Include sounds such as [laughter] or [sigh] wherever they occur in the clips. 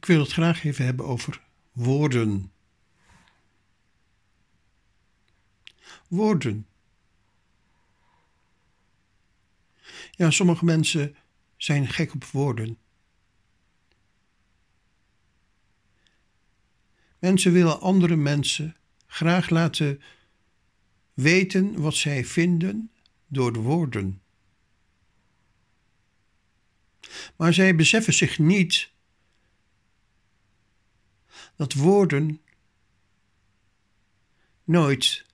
Ik wil het graag even hebben over woorden. Woorden. Ja, sommige mensen zijn gek op woorden. Mensen willen andere mensen graag laten weten wat zij vinden door woorden. Maar zij beseffen zich niet dat woorden nooit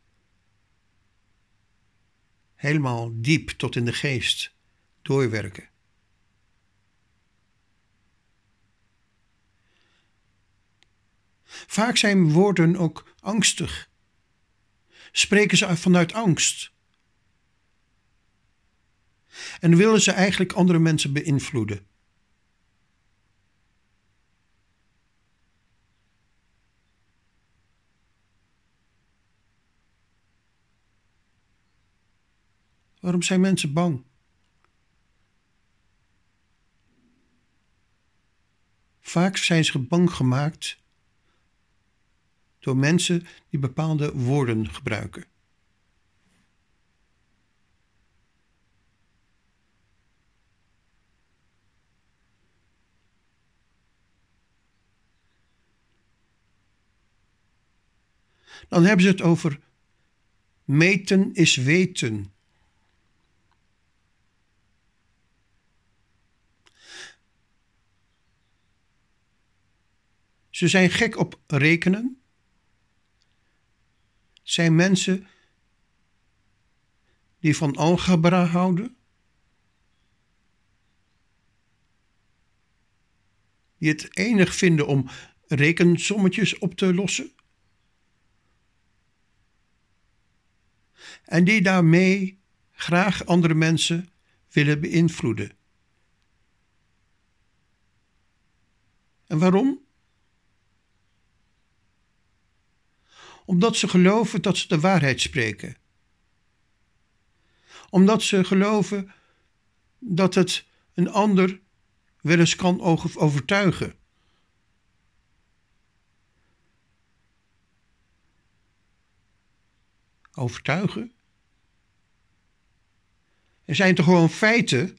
helemaal diep tot in de geest doorwerken. Vaak zijn woorden ook angstig. Spreken ze vanuit angst. En willen ze eigenlijk andere mensen beïnvloeden. Waarom zijn mensen bang? Vaak zijn ze bang gemaakt door mensen die bepaalde woorden gebruiken. Dan hebben ze het over meten is weten. Ze zijn gek op rekenen. Zijn mensen die van algebra houden. Die het enig vinden om rekensommetjes op te lossen. En die daarmee graag andere mensen willen beïnvloeden. En waarom? Omdat ze geloven dat ze de waarheid spreken. Omdat ze geloven dat het een ander wel eens kan overtuigen. Overtuigen? Er zijn toch gewoon feiten?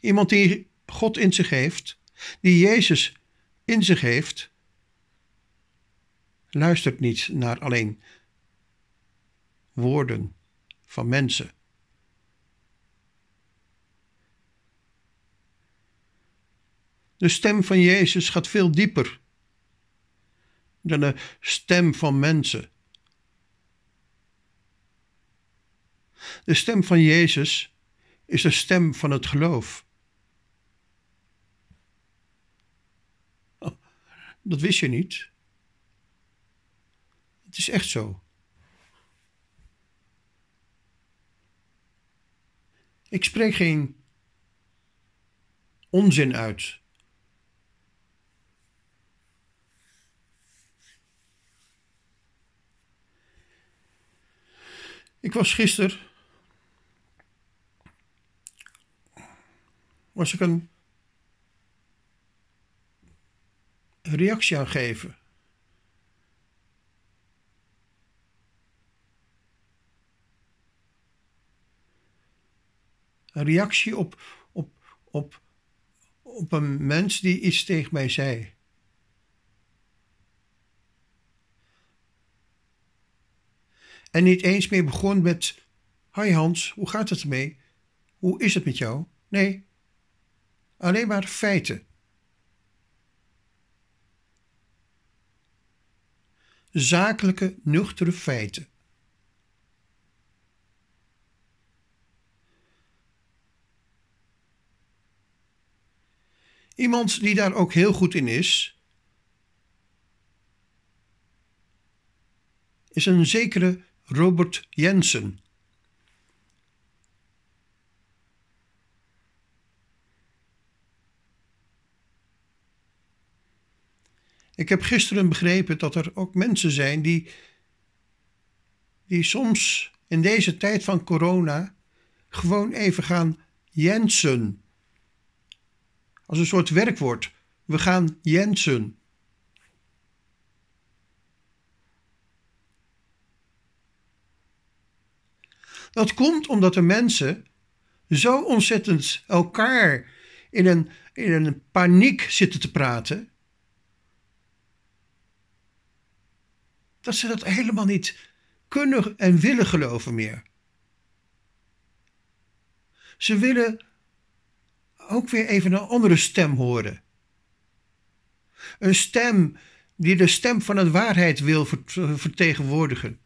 Iemand die God in zich heeft, die Jezus in zich heeft, luistert niet naar alleen woorden van mensen. De stem van Jezus gaat veel dieper dan de stem van mensen. De stem van Jezus is de stem van het geloof. Dat wist je niet. Het is echt zo. Ik spreek geen onzin uit. Ik was gisteren. Was ik een reactie aan geven. Een reactie op, op, op, op een mens die iets tegen mij zei. En niet eens meer begon met: Hoi Hans, hoe gaat het ermee? Hoe is het met jou? Nee, alleen maar feiten. Zakelijke, nuchtere feiten. Iemand die daar ook heel goed in is, is een zekere Robert Jensen. Ik heb gisteren begrepen dat er ook mensen zijn die, die soms in deze tijd van corona gewoon even gaan Jensen. Als een soort werkwoord. We gaan Jensen. Dat komt omdat de mensen zo ontzettend elkaar in een, in een paniek zitten te praten. Dat ze dat helemaal niet kunnen en willen geloven meer. Ze willen ook weer even een andere stem horen. Een stem die de stem van het waarheid wil vertegenwoordigen.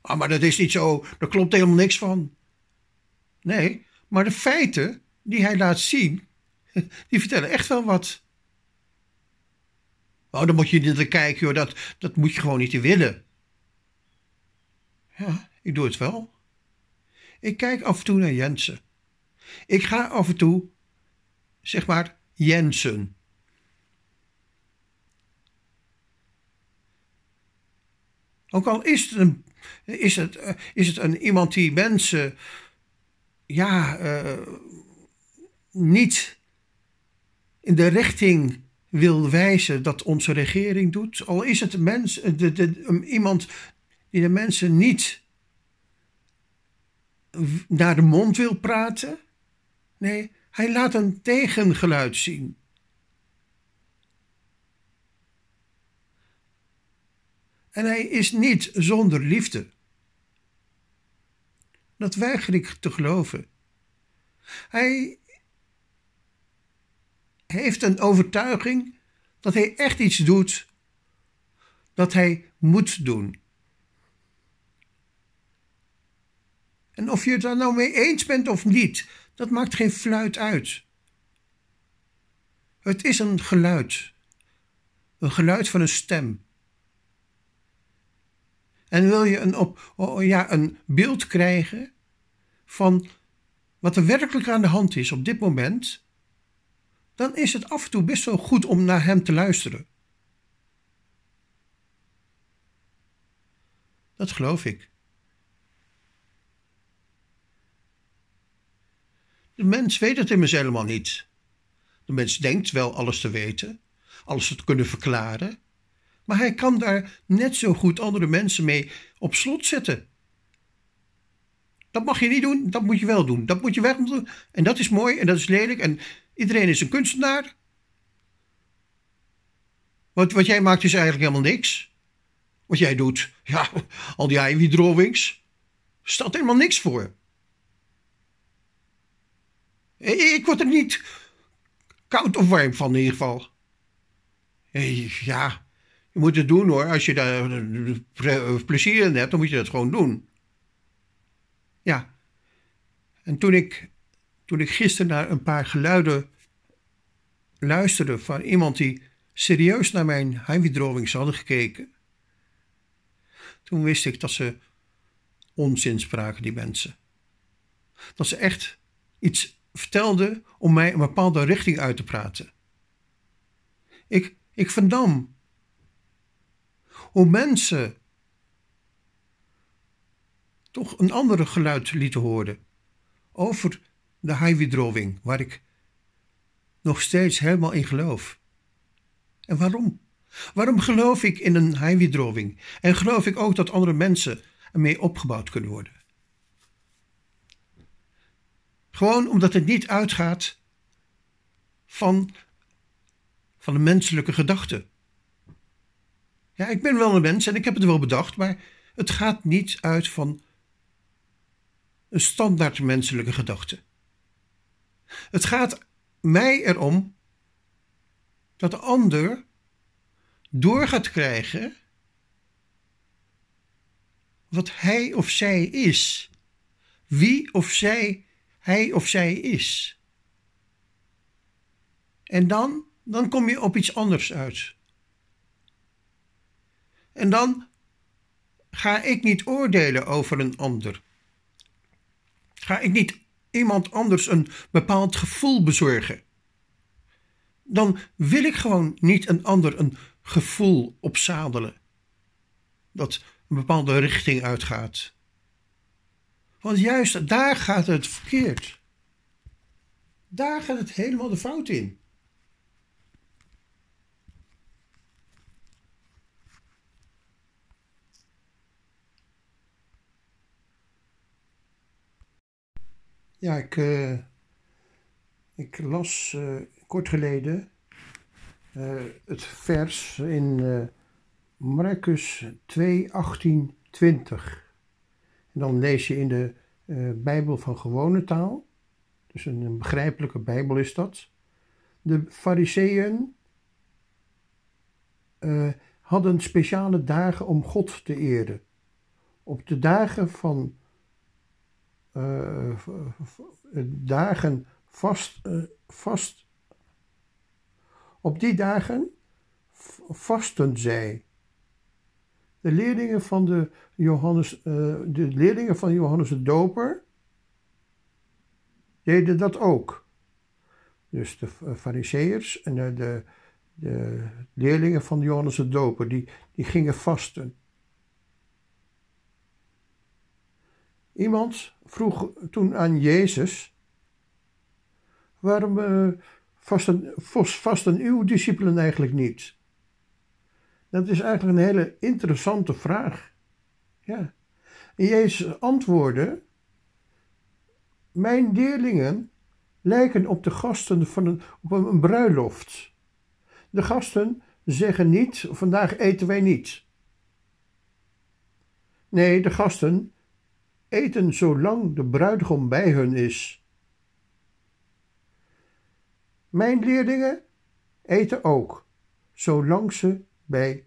Ah, maar dat is niet zo, daar klopt helemaal niks van. Nee, maar de feiten die hij laat zien, [laughs] die vertellen echt wel wat. Oh, dan moet je niet kijken, joh. Dat, dat moet je gewoon niet willen. Ja, ik doe het wel. Ik kijk af en toe naar Jensen. Ik ga af en toe, zeg maar, Jensen. Ook al is het, een, is het, eh, is het een, iemand die mensen ja, uh, niet in de richting wil wijzen dat onze regering doet, al is het mens, de, de, iemand die de mensen niet naar de mond wil praten. Nee, hij laat een tegengeluid zien. En hij is niet zonder liefde. Dat weiger ik te geloven. Hij heeft een overtuiging dat hij echt iets doet dat hij moet doen. En of je het daar nou mee eens bent of niet, dat maakt geen fluit uit. Het is een geluid. Een geluid van een stem. En wil je een, op, ja, een beeld krijgen van wat er werkelijk aan de hand is op dit moment, dan is het af en toe best wel goed om naar hem te luisteren. Dat geloof ik. De mens weet het immers helemaal niet. De mens denkt wel alles te weten, alles te kunnen verklaren, maar hij kan daar net zo goed andere mensen mee op slot zetten. Dat mag je niet doen, dat moet je wel doen. Dat moet je wel doen. En dat is mooi en dat is lelijk en iedereen is een kunstenaar. Wat, wat jij maakt is eigenlijk helemaal niks. Wat jij doet, [laughs] ja, al die ivy drawings, stelt helemaal niks voor. Ik word er niet koud of warm van in ieder geval. Ja, je moet het doen hoor. Als je daar plezier in hebt, dan moet je dat gewoon doen. Ja. En toen ik, toen ik gisteren naar een paar geluiden luisterde van iemand die serieus naar mijn heimwithdrawings hadden gekeken, toen wist ik dat ze onzin spraken, die mensen. Dat ze echt iets vertelden om mij een bepaalde richting uit te praten. Ik, ik vernam hoe mensen toch een andere geluid lieten horen over de highway waar ik nog steeds helemaal in geloof. En waarom? Waarom geloof ik in een highway En geloof ik ook dat andere mensen ermee opgebouwd kunnen worden? Gewoon omdat het niet uitgaat van, van de menselijke gedachte. Ja, ik ben wel een mens en ik heb het wel bedacht, maar het gaat niet uit van een standaard menselijke gedachte. Het gaat mij erom dat de ander door gaat krijgen wat hij of zij is, wie of zij hij of zij is. En dan, dan kom je op iets anders uit. En dan ga ik niet oordelen over een ander. Ga ik niet iemand anders een bepaald gevoel bezorgen. Dan wil ik gewoon niet een ander een gevoel opzadelen. Dat een bepaalde richting uitgaat. Want juist daar gaat het verkeerd. Daar gaat het helemaal de fout in. Ja, ik, uh, ik las uh, kort geleden uh, het vers in Marcus 2, 18, 20. En dan lees je in de Bijbel van gewone taal. Dus een, een begrijpelijke Bijbel is dat. De Fariseeën hadden speciale dagen om God te eren. Op de dagen van uh, dagen vast, uh, vast. Op die dagen vasten zij. De leerlingen van de Johannes, uh, de leerlingen van Johannes de Doper deden dat ook. Dus de fariseërs en de, de, de, leerlingen van Johannes de Doper, die, die gingen vasten. Iemand vroeg toen aan Jezus: Waarom uh, vasten, vasten uw discipelen eigenlijk niet? Dat is eigenlijk een hele interessante vraag. Ja. Jezus antwoordde: Mijn leerlingen lijken op de gasten van een, op een bruiloft. De gasten zeggen niet: Vandaag eten wij niet. Nee, de gasten eten zolang de bruidegom bij hun is. Mijn leerlingen eten ook, zolang, ze bij,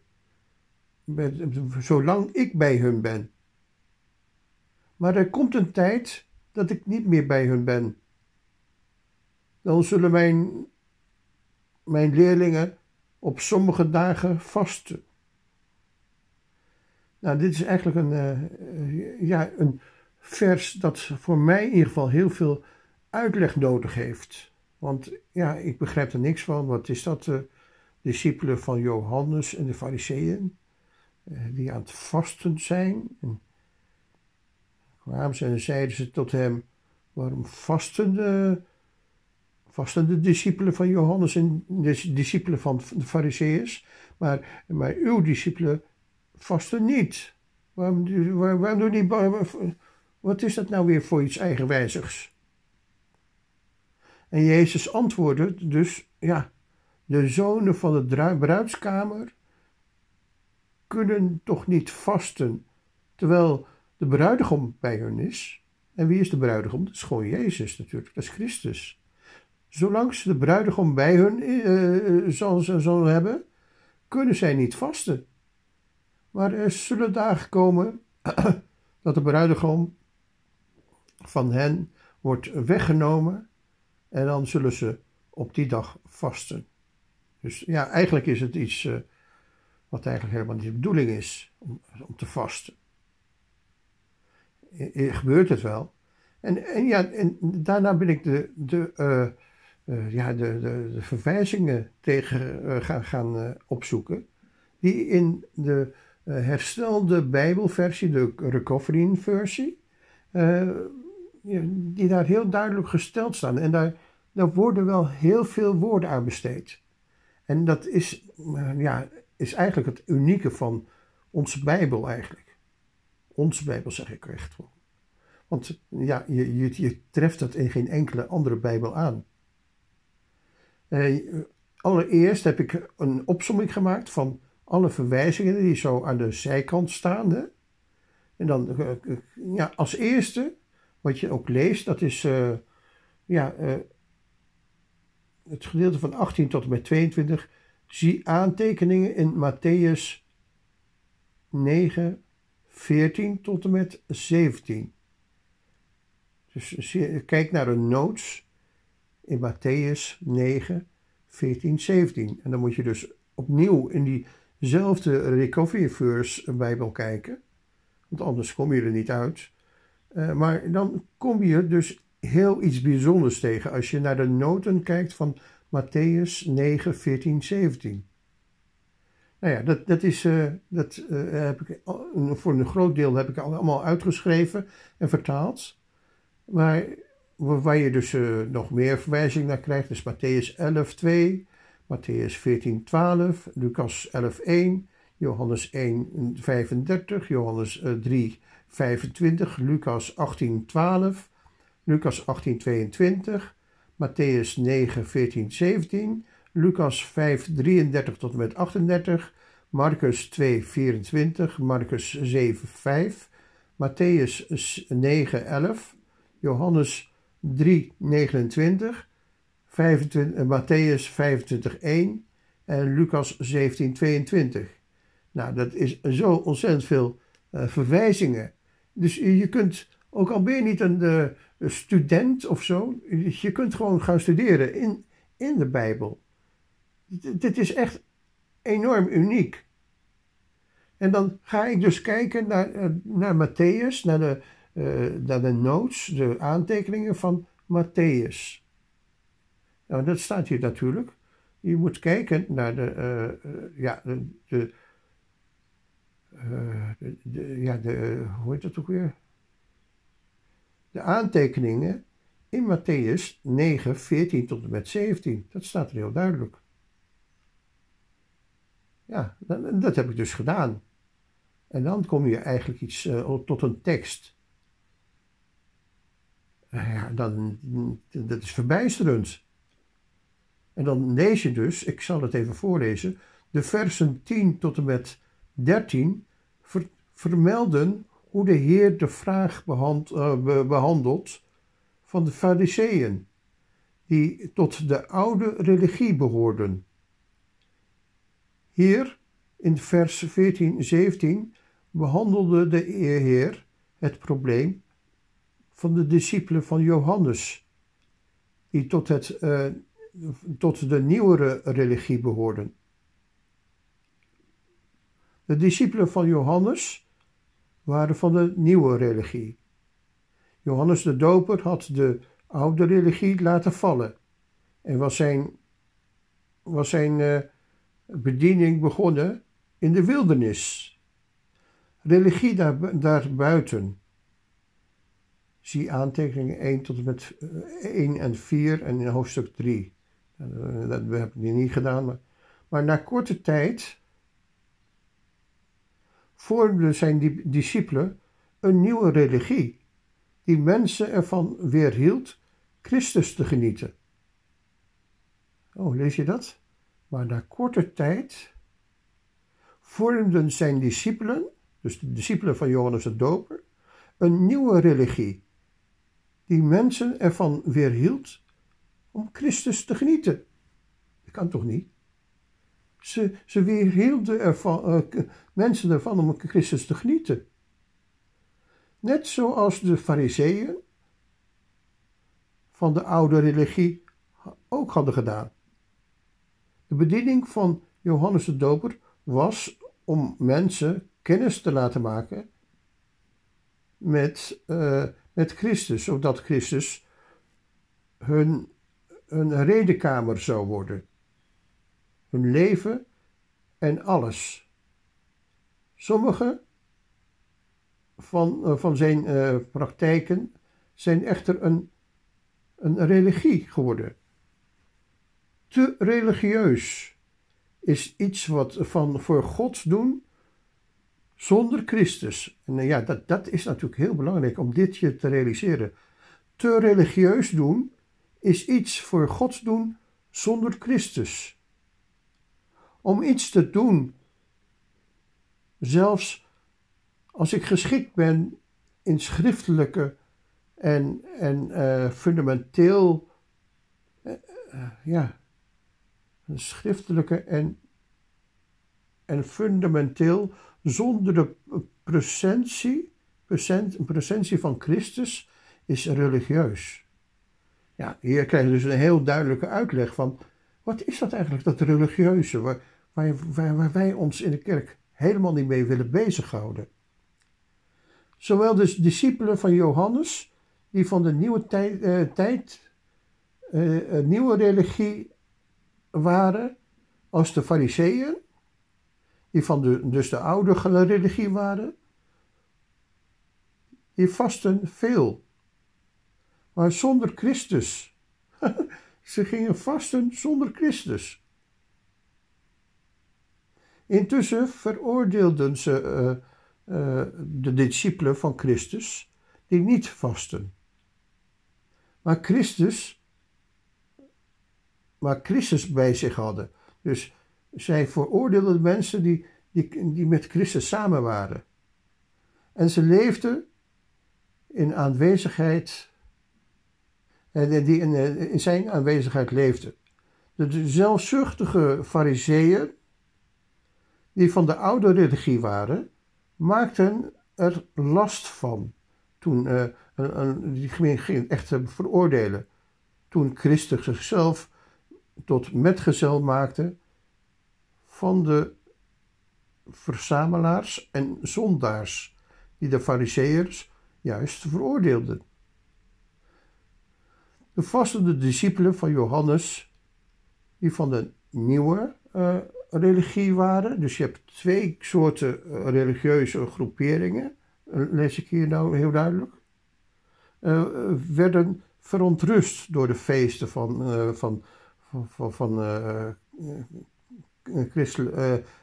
zolang ik bij hun ben. Maar er komt een tijd dat ik niet meer bij hun ben. Dan zullen mijn, mijn leerlingen op sommige dagen vasten. Nou, dit is eigenlijk een, uh, ja, een, vers dat voor mij in ieder geval heel veel uitleg nodig heeft. Want ja, ik begrijp er niks van. Wat is dat? De discipelen van Johannes en de Fariseeën, eh, die aan het vasten zijn. En ze en zeiden ze tot hem: Waarom vasten de, vasten de discipelen van Johannes en de discipelen van de Fariseeën, maar, maar uw discipelen vasten niet? Waarom doen die wat is dat nou weer voor iets eigenwijzigs? En Jezus antwoordde dus, ja, de zonen van de bruidskamer kunnen toch niet vasten terwijl de bruidegom bij hun is. En wie is de bruidegom? Dat is gewoon Jezus natuurlijk, dat is Christus. Zolang ze de bruidegom bij hun uh, zal, zal hebben, kunnen zij niet vasten. Maar er zullen dagen komen [clears throat] dat de bruidegom van hen wordt weggenomen en dan zullen ze op die dag vasten. Dus ja, eigenlijk is het iets uh, wat eigenlijk helemaal niet de bedoeling is om, om te vasten. Gebeurt het wel. En, en, ja, en daarna ben ik de, de, uh, uh, ja, de, de, verwijzingen tegen gaan, gaan opzoeken, die in de herstelde Bijbelversie, de recovery-versie, die daar heel duidelijk gesteld staan. En daar, daar worden wel heel veel woorden aan besteed. En dat is, eh, ja, is eigenlijk het unieke van onze Bijbel eigenlijk. Onze Bijbel zeg ik echt. Want ja, je, je, je treft dat in geen enkele andere Bijbel aan. Eh, allereerst heb ik een opsomming gemaakt van alle verwijzingen die zo aan de zijkant staan. Hè? En dan, eh, ja, als eerste wat je ook leest, dat is uh, ja, uh, het gedeelte van 18 tot en met 22. Zie aantekeningen in Matthäus 9, 14 tot en met 17. Dus kijk naar de notes in Matthäus 9, 14, 17. En dan moet je dus opnieuw in diezelfde recovery verse Bijbel kijken. Want anders kom je er niet uit. Uh, maar dan kom je dus heel iets bijzonders tegen als je naar de noten kijkt van Matthäus 9, 14, 17. Nou ja, dat, dat is, uh, dat, uh, heb ik, voor een groot deel heb ik allemaal uitgeschreven en vertaald. Maar waar je dus nog meer verwijzing naar krijgt, is Matthäus 11, 2, Matthäus 14, 12, Lucas 11, 1, Johannes 1, 35, Johannes 3, 25, Lucas 18, 12, Lucas 18, 22, Matthäus 9, 14, 17, Lucas 5, 33 tot en met 38, Marcus 2, 24, Marcus 7, 5, Matthäus 9, 11, Johannes 3, 29, 25, Matthäus 25, 1 en Lucas 17, 22. Nou, dat is zo ontzettend veel uh, verwijzingen. Dus je kunt, ook al ben je niet een, uh, student of zo, je kunt gewoon gaan studeren in, in de Bijbel. Dit is echt enorm uniek. En dan ga ik dus kijken naar, uh, naar Matthäus, naar de, uh, naar de notes, de aantekeningen van Matthäus. Nou, dat staat hier natuurlijk. Je moet kijken naar de, ja, de, de, de, de, ja, de, hoe heet dat ook weer? De aantekeningen in Matthäus 9, 14 tot en met 17. Dat staat er heel duidelijk. Ja, dat, dat heb ik dus gedaan. En dan kom je eigenlijk iets uh, tot een tekst. Ja, dan, dat is verbijsterend. En dan lees je dus, ik zal het even voorlezen, de versen 10 tot en met 13 ver, vermelden hoe de Heer de vraag behand, uh, behandelt van de Fariseeën, die tot de oude religie behoorden. Hier in vers 14, 17 behandelde de Heer het probleem van de discipelen van Johannes, die tot, het, uh, tot de nieuwere religie behoorden. De discipelen van Johannes waren van de nieuwe religie. Johannes de Doper had de oude religie laten vallen en was zijn, was zijn uh, bediening begonnen in de wildernis. Religie daar, daarbuiten. Zie aantekeningen 1 tot en met 1 en 4 en in hoofdstuk 3. Dat hebben ik niet gedaan, maar, maar na korte tijd vormden zijn discipelen een nieuwe religie, die mensen ervan weerhield Christus te genieten. Oh, lees je dat? Maar na korte tijd vormden zijn discipelen, dus de discipelen van Johannes de Doper, een nieuwe religie, die mensen ervan weerhield om Christus te genieten. Dat kan toch niet? Ze, ze weerhielden uh, mensen ervan om Christus te genieten. Net zoals de fariseeën van de oude religie ook hadden gedaan. De bediening van Johannes de Doper was om mensen kennis te laten maken met, uh, met Christus, zodat Christus hun, hun redenkamer zou worden. Hun leven en alles. Sommige van, uh, van zijn uh, praktijken zijn echter een, een religie geworden. Te religieus is iets wat van voor God doen zonder Christus. En ja, dat, dat is natuurlijk heel belangrijk om dit je te realiseren. Te religieus doen is iets voor God doen zonder Christus. Om iets te doen, zelfs als ik geschikt ben in schriftelijke en, en uh, fundamenteel, uh, uh, ja, schriftelijke en, en fundamenteel zonder de presentie, present, presentie van Christus is religieus. Ja, hier krijg je dus een heel duidelijke uitleg van wat is dat eigenlijk, dat religieuze, waar, waar, wij ons in de kerk helemaal niet mee willen bezighouden. Zowel de discipelen van Johannes, die van de nieuwe tijd, uh, tijd uh, nieuwe religie waren, als de fariseeën, die van de, dus de oude religie waren, die vasten veel. Maar zonder Christus. [laughs] Ze gingen vasten zonder Christus. Intussen veroordeelden ze uh, uh, de discipelen van Christus die niet vasten. Maar Christus, maar Christus bij zich hadden. Dus zij veroordeelden mensen die, die, die met Christus samen waren. En ze leefden in aanwezigheid, eh, die in, in zijn aanwezigheid leefden. De zelfzuchtige fariseeën, die van de oude religie waren, maakten er last van. Toen, uh, een, die ging echt veroordelen. Toen Christus zichzelf tot metgezel maakte van de verzamelaars en zondaars, die de fariseërs juist veroordeelden. De vastende discipelen van Johannes, die van de nieuwe uh, religie waren, dus je hebt twee soorten uh, religieuze groeperingen, uh, lees ik hier nou heel duidelijk, werden verontrust door de feesten van, van, van, van,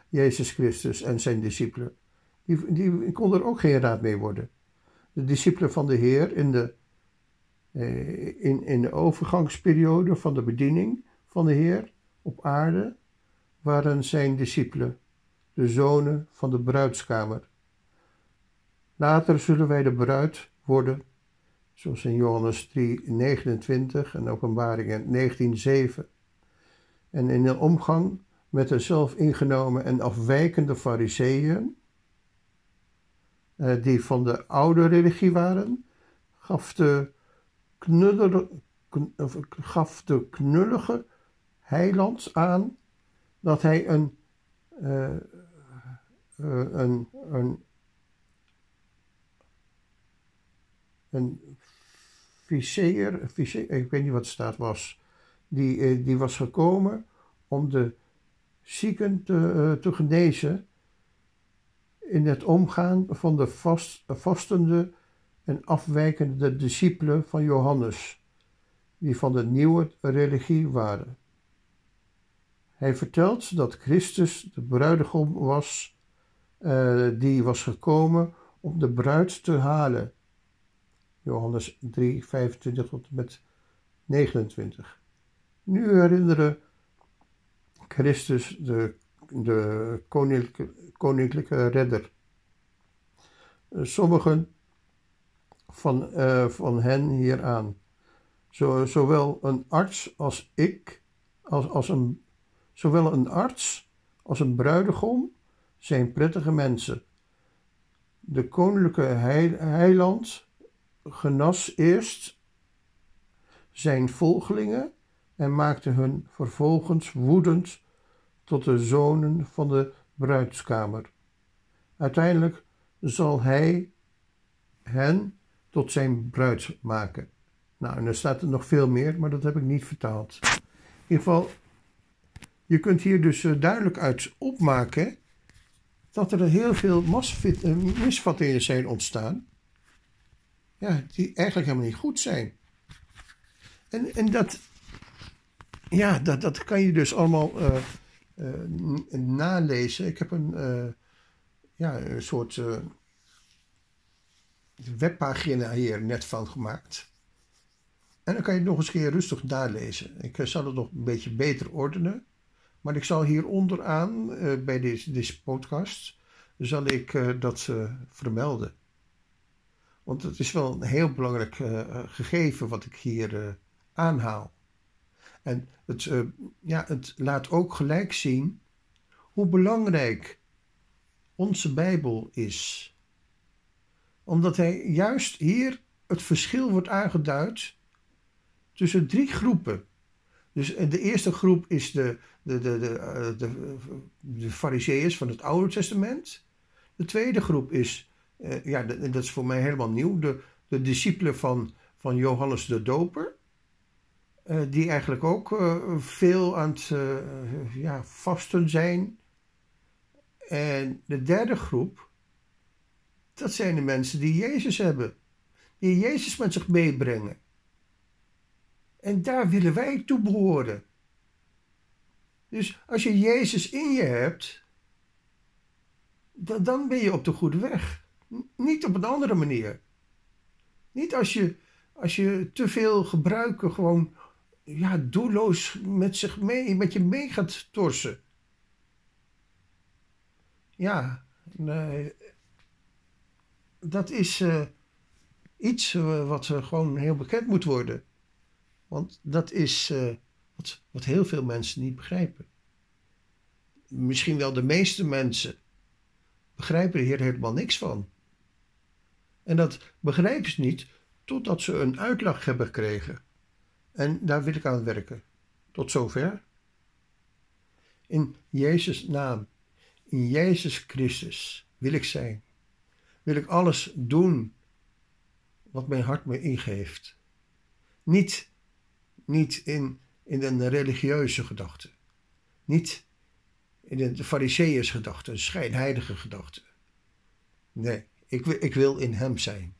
Jezus Christus en zijn discipelen. Die, die kon er ook geen raad mee worden. De discipelen van de Heer in de, eh, in, in de overgangsperiode van de bediening van de Heer op aarde waren zijn discipelen, de zonen van de bruidskamer. Later zullen wij de bruid worden, zoals in Johannes 3, 29 en Openbaringen 19:7. En in de omgang met de zelf ingenomen en afwijkende fariseeën, eh, die van de oude religie waren, gaf de, gaf de knullige heiland aan dat hij een, uh, een, een, een viseer, ik weet niet wat staat was, die, die was gekomen om de zieken te, te genezen in het omgaan van de vast, vastende en afwijkende discipelen van Johannes, die van de nieuwe religie waren. Hij vertelt dat Christus de bruidegom was, uh, die was gekomen om de bruid te halen. Johannes 3, 25 tot met 29. Nu herinneren Christus de, de koninklijke, redder. Sommigen van, uh, van hen hieraan. Zo, zowel een arts als ik, als, als een Zowel een arts als een bruidegom zijn prettige mensen. De koninklijke heiland genas eerst zijn volgelingen en maakte hun vervolgens woedend tot de zonen van de bruidskamer. Uiteindelijk zal hij hen tot zijn bruid maken. Nou, en er staat er nog veel meer, maar dat heb ik niet vertaald. In ieder geval, je kunt hier dus eh, duidelijk uit opmaken dat er heel veel eh, misvattingen zijn ontstaan. Ja, die eigenlijk helemaal niet goed zijn. En, en dat, ja, dat, dat kan je dus allemaal uh, nalezen. Ik heb een, ja, een soort webpagina hier net van gemaakt. En dan kan je het nog eens keer rustig nalezen. Ik zal het nog een beetje beter ordenen. Maar ik zal hier onderaan uh, bij deze, deze podcast zal ik uh, dat uh, vermelden. Want het is wel een heel belangrijk gegeven wat ik hier aanhaal. En het, ja, het laat ook gelijk zien hoe belangrijk onze Bijbel is. Omdat hij juist hier het verschil wordt aangeduid tussen drie groepen. Dus de eerste groep is de, de, de, de, eh, de, de fariseeërs van het Oude Testament. De tweede groep is, uh, ja, dat is voor mij helemaal nieuw, de, de discipelen van, van Johannes de Doper. Die eigenlijk ook veel aan het ja, vasten zijn. En de derde groep, dat zijn de mensen die Jezus hebben. Die Jezus met zich meebrengen. En daar willen wij toe behoren. Dus als je Jezus in je hebt, dan ben je op de goede weg. Niet op een andere manier. Niet als je, als je te veel gebruiken gewoon ja, doelloos met zich mee, met je mee gaat torsen. Ja, nee, dat is uh, iets uh, wat uh, gewoon heel bekend moet worden. Want dat is wat, wat heel veel mensen niet begrijpen. Misschien wel de meeste mensen begrijpen hier helemaal niks van. En dat begrijpen ze niet totdat ze een uitleg hebben gekregen. En daar wil ik aan werken. Tot zover. In Jezus' naam, in Jezus Christus wil ik zijn. Wil ik alles doen wat mijn hart me ingeeft. Niet, niet in, in een religieuze gedachte. Niet in de fariseeërs gedachte, een schijnheilige gedachte. Nee, ik, ik wil in Hem zijn.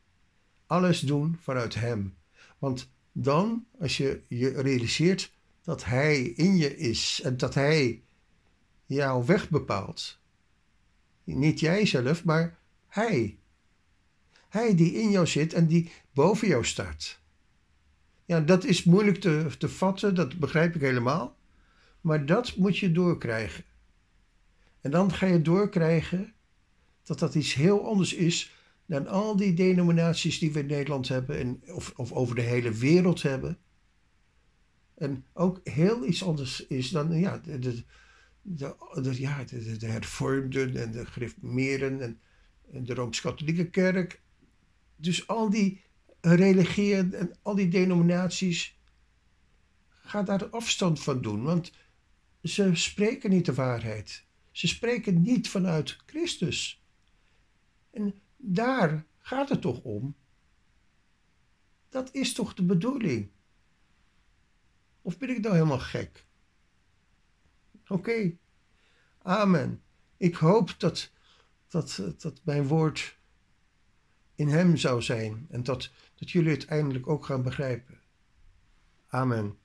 Alles doen vanuit Hem. Want dan, als je je realiseert dat Hij in je is en dat Hij jouw weg bepaalt. Niet jijzelf, maar Hij. Hij die in jou zit en die boven jou staat. Ja, dat is moeilijk te, te vatten, dat begrijp ik helemaal. Maar dat moet je doorkrijgen. En dan ga je doorkrijgen dat dat iets heel anders is dan al die denominaties die we in Nederland hebben en, of, of over de hele wereld hebben. En ook heel iets anders is dan ja, de, de, de, ja, de, de hervormden en de gereformeerden en, en de Rooms-Katholieke Kerk. Dus al die religieën en al die denominaties, ga daar afstand van doen, want ze spreken niet de waarheid. Ze spreken niet vanuit Christus. En daar gaat het toch om? Dat is toch de bedoeling? Of ben ik nou helemaal gek? Oké, amen. Ik hoop dat, dat, dat mijn woord in hem zou zijn en dat, dat jullie het eindelijk ook gaan begrijpen. Amen.